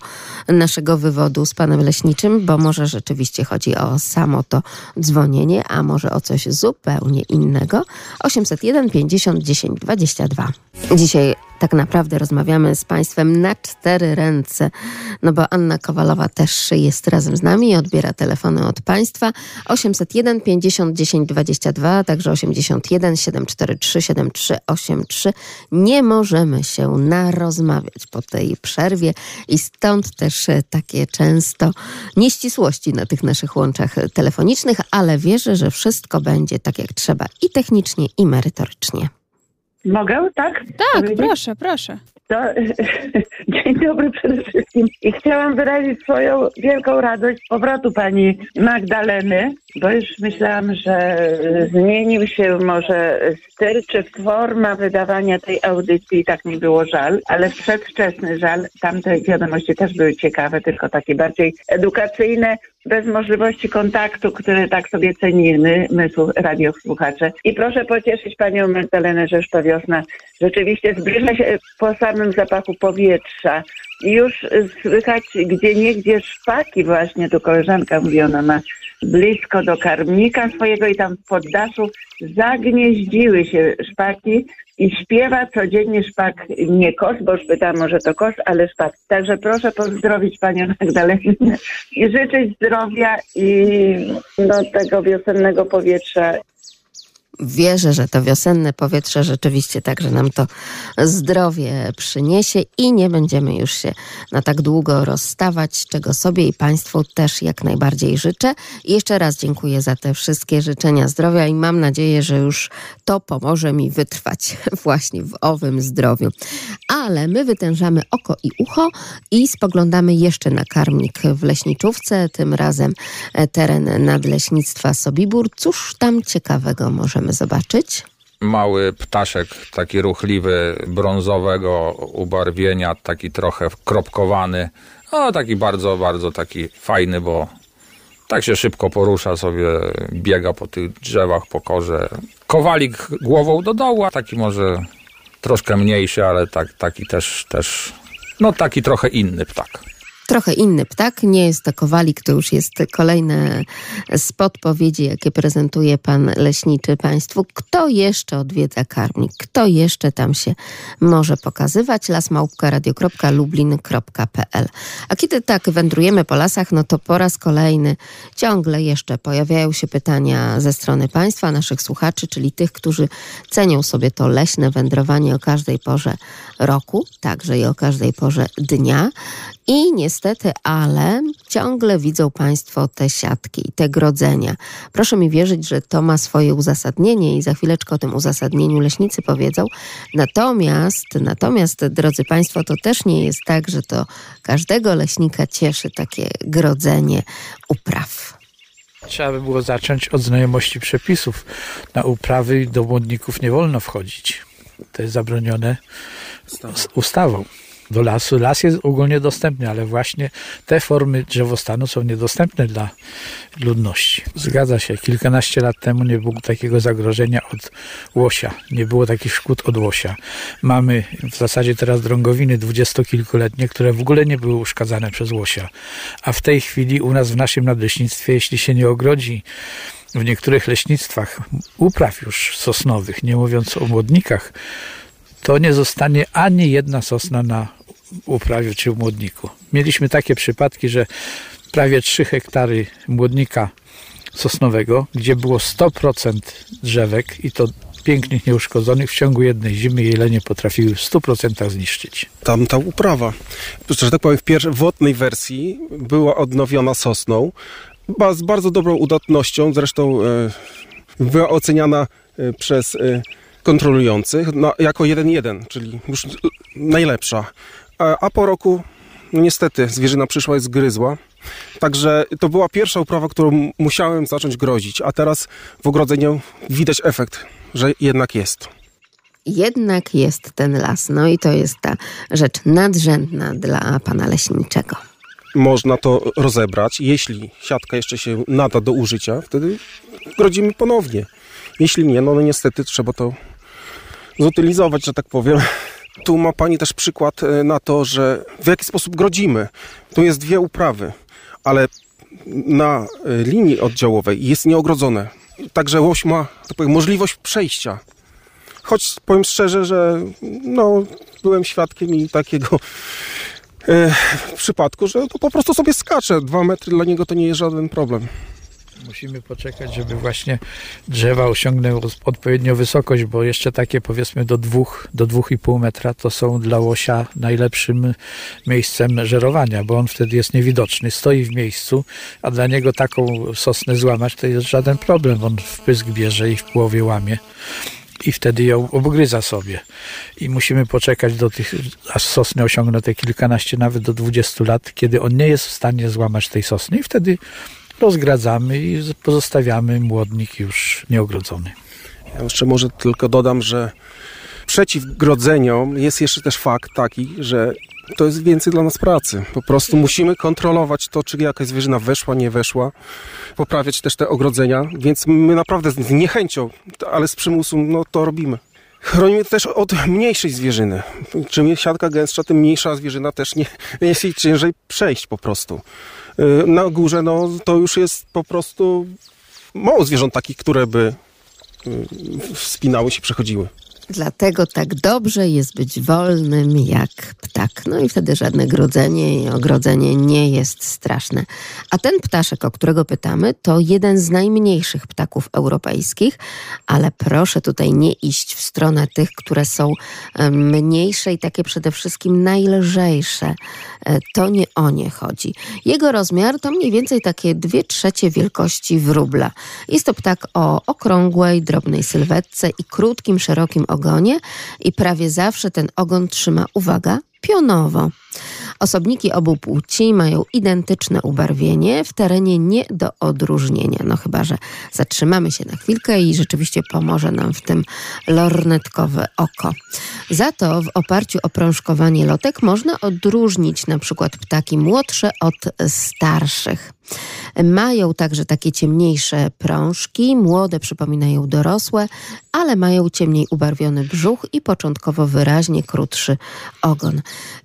Speaker 2: naszego wywodu z panem leśniczym, bo może rzeczywiście chodzi o samo to dzwonienie, a może o coś zupełnie innego. 801 50 10 22. Dzisiaj tak naprawdę rozmawiamy z Państwem na cztery ręce, no bo Anna Kowalowa też jest razem z nami i odbiera telefony od Państwa. 801 50 10 22, także 81 743 7383. Nie możemy się narozmawiać po tej przerwie i stąd też takie często nieścisłości na tych naszych łączach telefonicznych, ale wierzę, że wszystko będzie tak jak trzeba i technicznie, i merytorycznie.
Speaker 12: Mogę, tak?
Speaker 13: Tak, proszę, proszę.
Speaker 12: To, *laughs* dzień dobry przede wszystkim. I chciałam wyrazić swoją wielką radość z powrotu pani Magdaleny, bo już myślałam, że zmienił się może styl czy forma wydawania tej audycji i tak mi było żal, ale przedwczesny żal. Tamte wiadomości też były ciekawe, tylko takie bardziej edukacyjne, bez możliwości kontaktu, które tak sobie cenimy, my słu- radiosłuchacze. I proszę pocieszyć panią Magdalenę, że już ta wiosna rzeczywiście zbliża się po samym zapachu powietrza. I Już słychać gdzie niegdzie szpaki właśnie, tu koleżanka mówi, ona ma blisko do karmnika swojego i tam w poddaszu zagnieździły się szpaki i śpiewa codziennie szpak, nie kosz, bo już pytałam, może to kosz, ale szpak. Także proszę pozdrowić Panią Magdalenę i życzyć zdrowia i no, tego wiosennego powietrza
Speaker 2: Wierzę, że to wiosenne powietrze rzeczywiście także nam to zdrowie przyniesie i nie będziemy już się na tak długo rozstawać, czego sobie i Państwu też jak najbardziej życzę. I jeszcze raz dziękuję za te wszystkie życzenia zdrowia i mam nadzieję, że już to pomoże mi wytrwać *laughs* właśnie w owym zdrowiu. Ale my wytężamy oko i ucho i spoglądamy jeszcze na karmnik w leśniczówce, tym razem e, teren nadleśnictwa Sobibór. Cóż tam ciekawego możemy zobaczyć?
Speaker 9: Mały ptaszek, taki ruchliwy, brązowego ubarwienia, taki trochę kropkowany. No, taki bardzo, bardzo taki fajny, bo tak się szybko porusza sobie, biega po tych drzewach, po korze. Kowalik głową do dołu, a taki może troszkę mniejszy, ale tak, taki też, też, no taki trochę inny ptak.
Speaker 2: Trochę inny ptak, nie jest to kowalik, to już jest kolejne z podpowiedzi, jakie prezentuje pan leśniczy państwu. Kto jeszcze odwiedza karmnik? Kto jeszcze tam się może pokazywać? lasmałpka.radio.lublin.pl A kiedy tak wędrujemy po lasach, no to po raz kolejny ciągle jeszcze pojawiają się pytania ze strony państwa, naszych słuchaczy, czyli tych, którzy cenią sobie to leśne wędrowanie o każdej porze roku, także i o każdej porze dnia. I niestety, ale ciągle widzą Państwo te siatki i te grodzenia. Proszę mi wierzyć, że to ma swoje uzasadnienie i za chwileczkę o tym uzasadnieniu leśnicy powiedzą. Natomiast, natomiast, drodzy Państwo, to też nie jest tak, że to każdego leśnika cieszy takie grodzenie upraw.
Speaker 14: Trzeba by było zacząć od znajomości przepisów. Na uprawy do błądników nie wolno wchodzić. To jest zabronione ustawą do lasu. Las jest ogólnie dostępny, ale właśnie te formy drzewostanu są niedostępne dla ludności. Zgadza się, kilkanaście lat temu nie było takiego zagrożenia od łosia, nie było takich szkód od łosia. Mamy w zasadzie teraz drągowiny dwudziestokilkuletnie, które w ogóle nie były uszkadzane przez łosia. A w tej chwili u nas w naszym nadleśnictwie, jeśli się nie ogrodzi w niektórych leśnictwach upraw już sosnowych, nie mówiąc o młodnikach, to nie zostanie ani jedna sosna na uprawie czy w młodniku. Mieliśmy takie przypadki, że prawie 3 hektary młodnika sosnowego, gdzie było 100% drzewek i to pięknych, nieuszkodzonych w ciągu jednej zimy jelenie potrafiły w 100% zniszczyć.
Speaker 13: Tam ta uprawa, że tak powiem, w pierwszej wodnej wersji była odnowiona sosną z bardzo dobrą udatnością, zresztą e, była oceniana e, przez e, kontrolujących no, jako 1-1, czyli już najlepsza. A, po roku, no niestety, zwierzyna przyszła i zgryzła. Także to była pierwsza uprawa, którą musiałem zacząć grozić, a teraz w ogrodzeniu widać efekt, że jednak jest.
Speaker 2: Jednak jest ten las, no i to jest ta rzecz nadrzędna dla pana leśniczego.
Speaker 13: Można to rozebrać. Jeśli siatka jeszcze się nada do użycia, wtedy grodzimy ponownie. Jeśli nie, no, no niestety trzeba to zutylizować, że tak powiem. Tu ma Pani też przykład e, na to, że w jaki sposób grodzimy. Tu jest dwie uprawy, ale na e, linii oddziałowej jest nieogrodzone. Także łoś ma tak powiem, możliwość przejścia. Choć powiem szczerze, że no, byłem świadkiem i takiego e, przypadku, że to po prostu sobie skacze. Dwa metry dla niego to nie jest żaden problem.
Speaker 14: Musimy poczekać, żeby właśnie drzewa osiągnęły odpowiednią wysokość, bo jeszcze takie powiedzmy do dwóch, do dwóch i pół metra to są dla łosia najlepszym miejscem żerowania, bo on wtedy jest niewidoczny, stoi w miejscu, a dla niego taką sosnę złamać to jest żaden problem. On w pysk bierze i w połowie łamie i wtedy ją obgryza sobie. I musimy poczekać do tych, aż sosny osiągną te kilkanaście, nawet do 20 lat, kiedy on nie jest w stanie złamać tej sosny i wtedy rozgradzamy i pozostawiamy młodnik już nieogrodzony.
Speaker 13: Ja jeszcze może tylko dodam, że przeciw grodzeniom jest jeszcze też fakt taki, że to jest więcej dla nas pracy. Po prostu musimy kontrolować to, czy jakaś zwierzyna weszła, nie weszła, poprawiać też te ogrodzenia, więc my naprawdę z niechęcią, ale z przymusu, no to robimy. Chronimy też od mniejszej zwierzyny. Czym siatka gęstsza, tym mniejsza zwierzyna też nie jest jej ciężej przejść po prostu. Y, na górze no, to już jest po prostu mało zwierząt takich, które by y, wspinały się, przechodziły.
Speaker 2: Dlatego tak dobrze jest być wolnym jak ptak. No i wtedy żadne grodzenie i ogrodzenie nie jest straszne. A ten ptaszek, o którego pytamy, to jeden z najmniejszych ptaków europejskich, ale proszę tutaj nie iść w stronę tych, które są e, mniejsze i takie przede wszystkim najlżejsze. E, To nie o nie chodzi. Jego rozmiar to mniej więcej takie dwie trzecie wielkości wróbla. Jest to ptak o okrągłej, drobnej sylwetce i krótkim, szerokim ogonie i prawie zawsze ten ogon trzyma, uwaga, pionowo. Osobniki obu płci mają identyczne ubarwienie, w terenie nie do odróżnienia. No chyba, że zatrzymamy się na chwilkę i rzeczywiście pomoże nam w tym lornetkowe oko. Za to w oparciu o prążkowanie lotek można odróżnić na przykład ptaki młodsze od starszych. Mają także takie ciemniejsze prążki, młode przypominają dorosłe, ale mają ciemniej ubarwiony brzuch i początkowo wyraźnie krótszy ogon.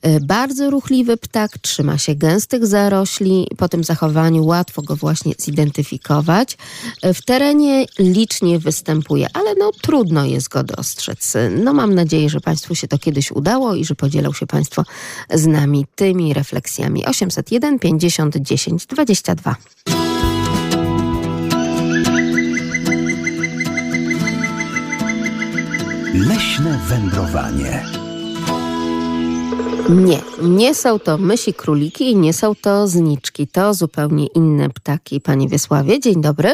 Speaker 2: Y, Bardzo ruchliwy ptak, trzyma się gęstych zarośli, po tym zachowaniu łatwo go właśnie zidentyfikować. Y, W terenie licznie występuje, ale no trudno jest go dostrzec. No mam nadzieję, że Państwu się to kiedyś udało i że podzielą się Państwo z nami tymi refleksjami. 801 50 10 22.
Speaker 7: Leśne wędrowanie.
Speaker 2: Nie, nie są to mysi króliki i nie są to zniczki. To zupełnie inne ptaki. Panie Wiesławie, dzień dobry.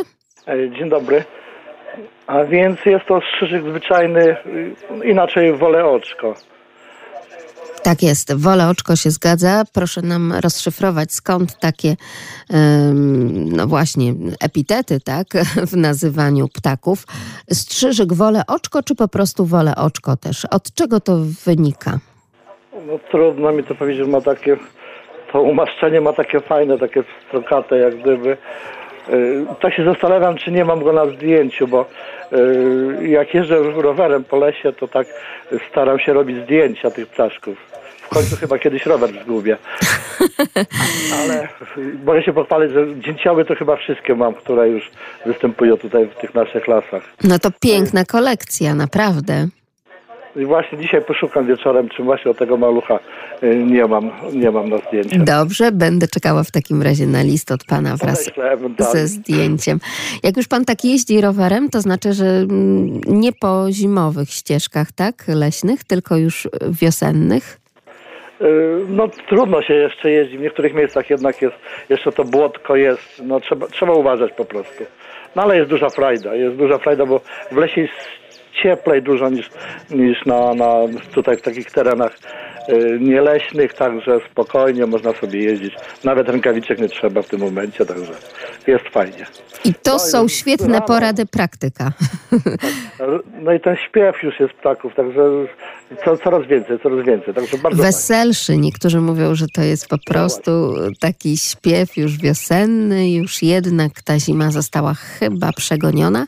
Speaker 15: E, Dzień dobry. A więc jest to strzyżyk zwyczajny, y, inaczej wolę oczko.
Speaker 2: Tak jest, wolę oczko się zgadza. Proszę nam rozszyfrować, skąd takie, no właśnie, epitety, tak, *laughs* w nazywaniu ptaków. Strzyżyk wolę oczko, czy po prostu wolę oczko też? Od czego to wynika?
Speaker 15: No trudno mi to powiedzieć, ma takie, to umaszczenie ma takie fajne, takie strokate jak gdyby. Tak się zastanawiam, czy nie mam go na zdjęciu, bo y, jak jeżdżę rowerem po lesie, to tak staram się robić zdjęcia tych ptaszków. W końcu chyba kiedyś rower zgubię. *laughs* Ale y, mogę się pochwalić, że dzięcioły to chyba wszystkie mam, które już występują tutaj w tych naszych lasach.
Speaker 2: No to piękna kolekcja, naprawdę.
Speaker 15: I właśnie dzisiaj poszukam wieczorem, czy właśnie o tego malucha y, nie mam, nie mam na zdjęciu.
Speaker 2: Dobrze, będę czekała w takim razie na list od pana wraz ze zdjęciem. Jak już pan tak jeździ rowerem, to znaczy, że mm, nie po zimowych ścieżkach, tak, leśnych, tylko już wiosennych.
Speaker 15: Y, No trudno się jeszcze jeździ, w niektórych miejscach jednak jest, jeszcze to błotko jest, no trzeba, trzeba uważać po prostu. No ale jest duża frajda, jest duża frajda, bo w lesie jest cieplej dużo niż, niż na, na tutaj w takich terenach y, nieleśnych, także spokojnie można sobie jeździć. Nawet rękawiczek nie trzeba w tym momencie, także jest fajnie.
Speaker 2: I to są świetne porady praktyka.
Speaker 15: R- No i ten śpiew już jest ptaków, także co, coraz więcej, coraz więcej, także bardzo fajnie.
Speaker 2: Weselszy. Niektórzy mówią, że to jest po prostu taki śpiew już wiosenny, już jednak ta zima została chyba przegoniona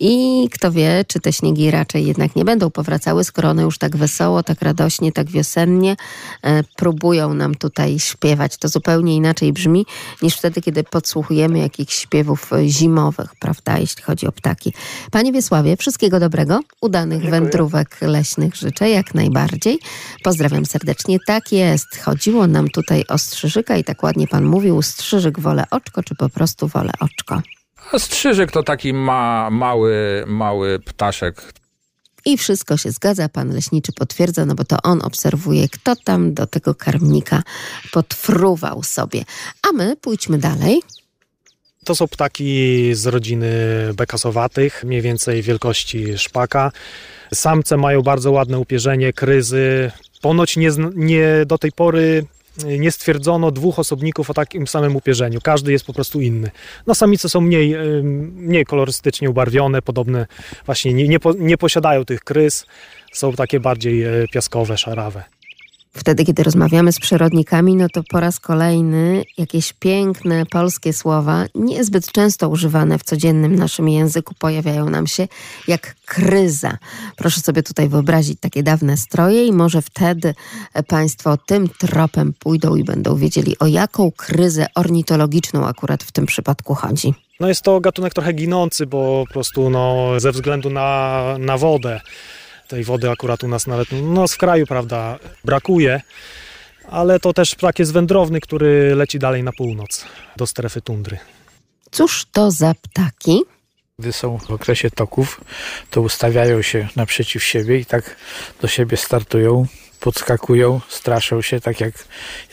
Speaker 2: i kto wie, czy te śniegi raczej jednak nie będą powracały, skoro one już tak wesoło, tak radośnie, tak wiosennie e, próbują nam tutaj śpiewać. To zupełnie inaczej brzmi niż wtedy, kiedy podsłuchujemy jakichś śpiewów e, zimowych, prawda, jeśli chodzi o ptaki. Panie Wiesławie, wszystkiego dobrego, udanych wędrówek leśnych życzę, jak najbardziej. Pozdrawiam serdecznie. Tak jest, chodziło nam tutaj o strzyżyka i tak ładnie pan mówił, strzyżyk wolę oczko, czy po prostu wolę oczko.
Speaker 9: A strzyżyk to taki ma, mały, mały ptaszek.
Speaker 2: I wszystko się zgadza, pan leśniczy potwierdza, no bo to on obserwuje, kto tam do tego karmnika podfruwał sobie. A my pójdźmy dalej.
Speaker 16: To są ptaki z rodziny bekasowatych, mniej więcej wielkości szpaka. Samce mają bardzo ładne upierzenie, kryzy. Ponoć nie, nie do tej pory nie stwierdzono dwóch osobników o takim samym upierzeniu. Każdy jest po prostu inny. No samice są mniej, mniej kolorystycznie ubarwione, podobne właśnie nie, nie, po, nie posiadają tych kryz. Są takie bardziej e, piaskowe, szarawe.
Speaker 2: Wtedy, kiedy rozmawiamy z przyrodnikami, no to po raz kolejny jakieś piękne polskie słowa, niezbyt często używane w codziennym naszym języku, pojawiają nam się jak kryza. Proszę sobie tutaj wyobrazić takie dawne stroje i może wtedy Państwo tym tropem pójdą i będą wiedzieli, o jaką kryzę ornitologiczną akurat w tym przypadku chodzi.
Speaker 16: No jest to gatunek trochę ginący, bo po prostu no, ze względu na, na wodę Tej wody akurat u nas nawet, no w kraju, prawda, brakuje, ale to też ptak jest wędrowny, który leci dalej na północ, do strefy tundry.
Speaker 2: Cóż to za ptaki?
Speaker 14: Gdy są w okresie toków, to ustawiają się naprzeciw siebie i tak do siebie startują, podskakują, straszą się, tak jak,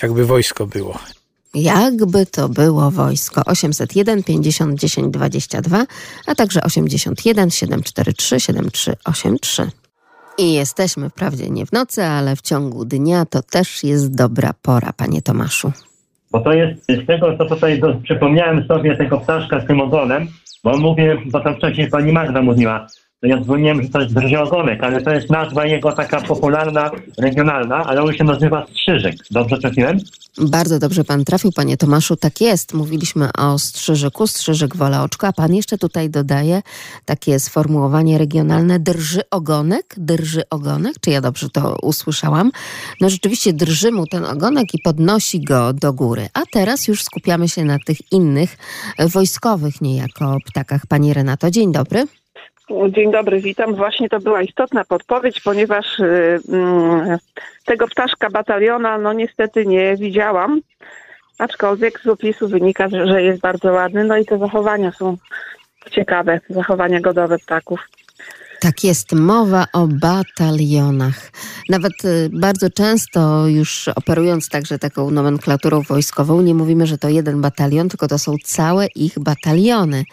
Speaker 14: jakby wojsko było.
Speaker 2: Jakby to było wojsko 801 50 10 22, a także 81 743 7383. I jesteśmy wprawdzie nie w nocy, ale w ciągu dnia to też jest dobra pora, panie Tomaszu.
Speaker 17: Bo to jest z tego, co tutaj do, przypomniałem sobie tego ptaszka z tym ogonem, bo mówię, bo tam wcześniej pani Magda mówiła, ja dzwoniłem, że to jest drżiogonek, ale to jest nazwa jego taka popularna, regionalna, ale on się nazywa strzyżyk. Dobrze trafiłem?
Speaker 2: Bardzo dobrze pan trafił, panie Tomaszu. Tak jest. Mówiliśmy o strzyżyku, strzyżyk wola oczko, a pan jeszcze tutaj dodaje takie sformułowanie regionalne drży ogonek, drży ogonek. Czy ja dobrze to usłyszałam? No rzeczywiście drży mu ten ogonek i podnosi go do góry. A teraz już skupiamy się na tych innych, wojskowych niejako ptakach. Pani Renato, dzień dobry.
Speaker 10: Dzień dobry, witam. Właśnie to była istotna podpowiedź, ponieważ y, mm, tego ptaszka bataliona no niestety nie widziałam, aczkolwiek z opisu wynika, że że jest bardzo ładny, no i te zachowania są ciekawe, zachowania godowe ptaków.
Speaker 2: Tak jest, mowa o batalionach. Nawet y, bardzo często już operując także taką nomenklaturą wojskową, nie mówimy, że to jeden batalion, tylko to są całe ich bataliony.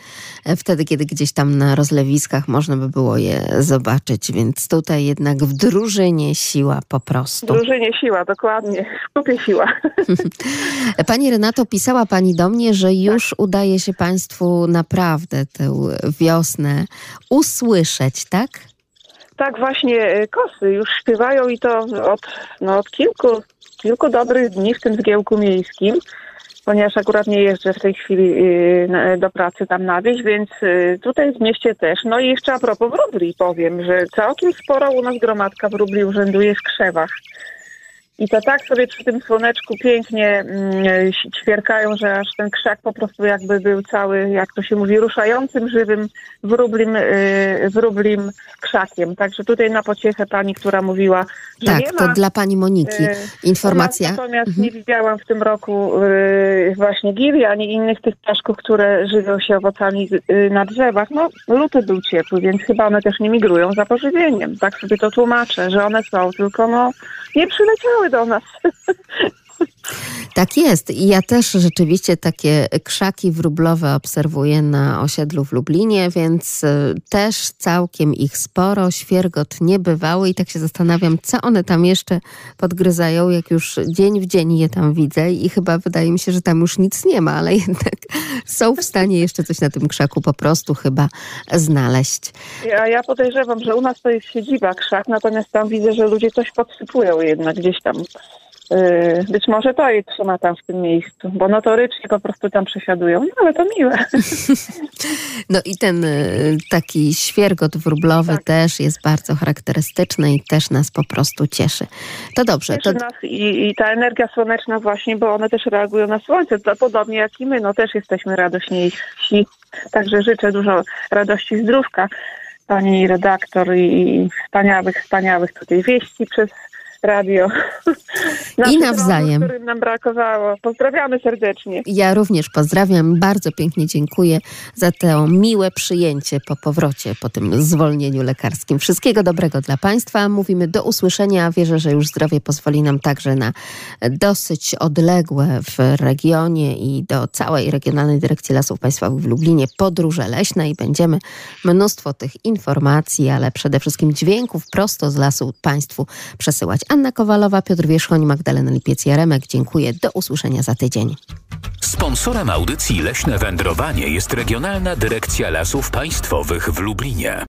Speaker 2: E, Wtedy, kiedy gdzieś tam na rozlewiskach można by było je zobaczyć, więc tutaj jednak w drużynie siła po
Speaker 10: W
Speaker 2: prostu.
Speaker 10: drużynie siła, dokładnie, w kupie siła. *laughs*
Speaker 2: Pani Renato, pisała Pani do mnie, że już udaje się Państwu naprawdę tę wiosnę usłyszeć, tak?
Speaker 10: Tak, właśnie y, kosy już śpiewają i to od, no, od kilku, kilku dobrych dni w tym zgiełku miejskim, ponieważ akurat nie jeżdżę w tej chwili na- do pracy tam na wieś, więc y, tutaj w mieście też. No i jeszcze a propos wróbli powiem, że całkiem sporo u nas gromadka wróbli urzęduje w krzewach. I to tak sobie przy tym słoneczku pięknie mm, ćwierkają, że aż ten krzak po prostu jakby był cały, jak to się mówi, ruszającym, żywym wróblim, y, wróblim krzakiem. Także tutaj na pociechę pani, która mówiła, że
Speaker 2: Tak,
Speaker 10: nie
Speaker 2: to
Speaker 10: ma.
Speaker 2: dla Pani Moniki
Speaker 10: y,
Speaker 2: informacja.
Speaker 10: Natomiast nie widziałam w tym roku y, właśnie gili, ani innych tych ptaszków, które żywią się owocami na drzewach. No, luty był ciepły, więc chyba one też nie migrują za pożywieniem. Tak sobie to tłumaczę, że one są, tylko no nie przyleciały do nas. *laughs*
Speaker 2: Tak jest. I ja też rzeczywiście takie krzaki wróblowe obserwuję na osiedlu w Lublinie, więc y, też całkiem ich sporo, świergot niebywały i tak się zastanawiam, co one tam jeszcze podgryzają, jak już dzień w dzień je tam widzę i chyba wydaje mi się, że tam już nic nie ma, ale *laughs* jednak są w stanie jeszcze coś na tym krzaku po prostu chyba znaleźć.
Speaker 10: Ja, ja podejrzewam, że u nas to jest siedziba krzak, natomiast tam widzę, że ludzie coś podsypują jednak gdzieś tam. Yy, być może to je trzyma tam w tym miejscu, bo notorycznie po prostu tam przesiadują. No ale to miłe. *laughs*
Speaker 2: No i ten y, taki świergot wróblowy też jest bardzo charakterystyczny i też nas po prostu cieszy. To dobrze, to
Speaker 10: Cieszy nas i, I ta energia słoneczna właśnie, bo one też reagują na słońce, to podobnie jak i my, no też jesteśmy radośniejsi. Także życzę dużo radości zdrówka pani redaktor i wspaniałych, wspaniałych tutaj wieści przez radio. *laughs* Naszych
Speaker 2: nawzajem.
Speaker 10: rozmów, którym nam brakowało. Pozdrawiamy serdecznie.
Speaker 2: Ja również pozdrawiam, bardzo pięknie dziękuję za to miłe przyjęcie po powrocie, po tym zwolnieniu lekarskim. Wszystkiego dobrego dla Państwa. Mówimy do usłyszenia. Wierzę, że już zdrowie pozwoli nam także na dosyć odległe w regionie i do całej Regionalnej Dyrekcji Lasów Państwowych w Lublinie podróże leśne i będziemy mnóstwo tych informacji, ale przede wszystkim dźwięków prosto z lasu Państwu przesyłać. Anna Kowalowa, Piotr Wierzchoń, Magdalena Lipiec-Jaremek. Dziękuję. Do usłyszenia za tydzień.
Speaker 1: Sponsorem audycji Leśne Wędrowanie jest Regionalna Dyrekcja Lasów Państwowych w Lublinie.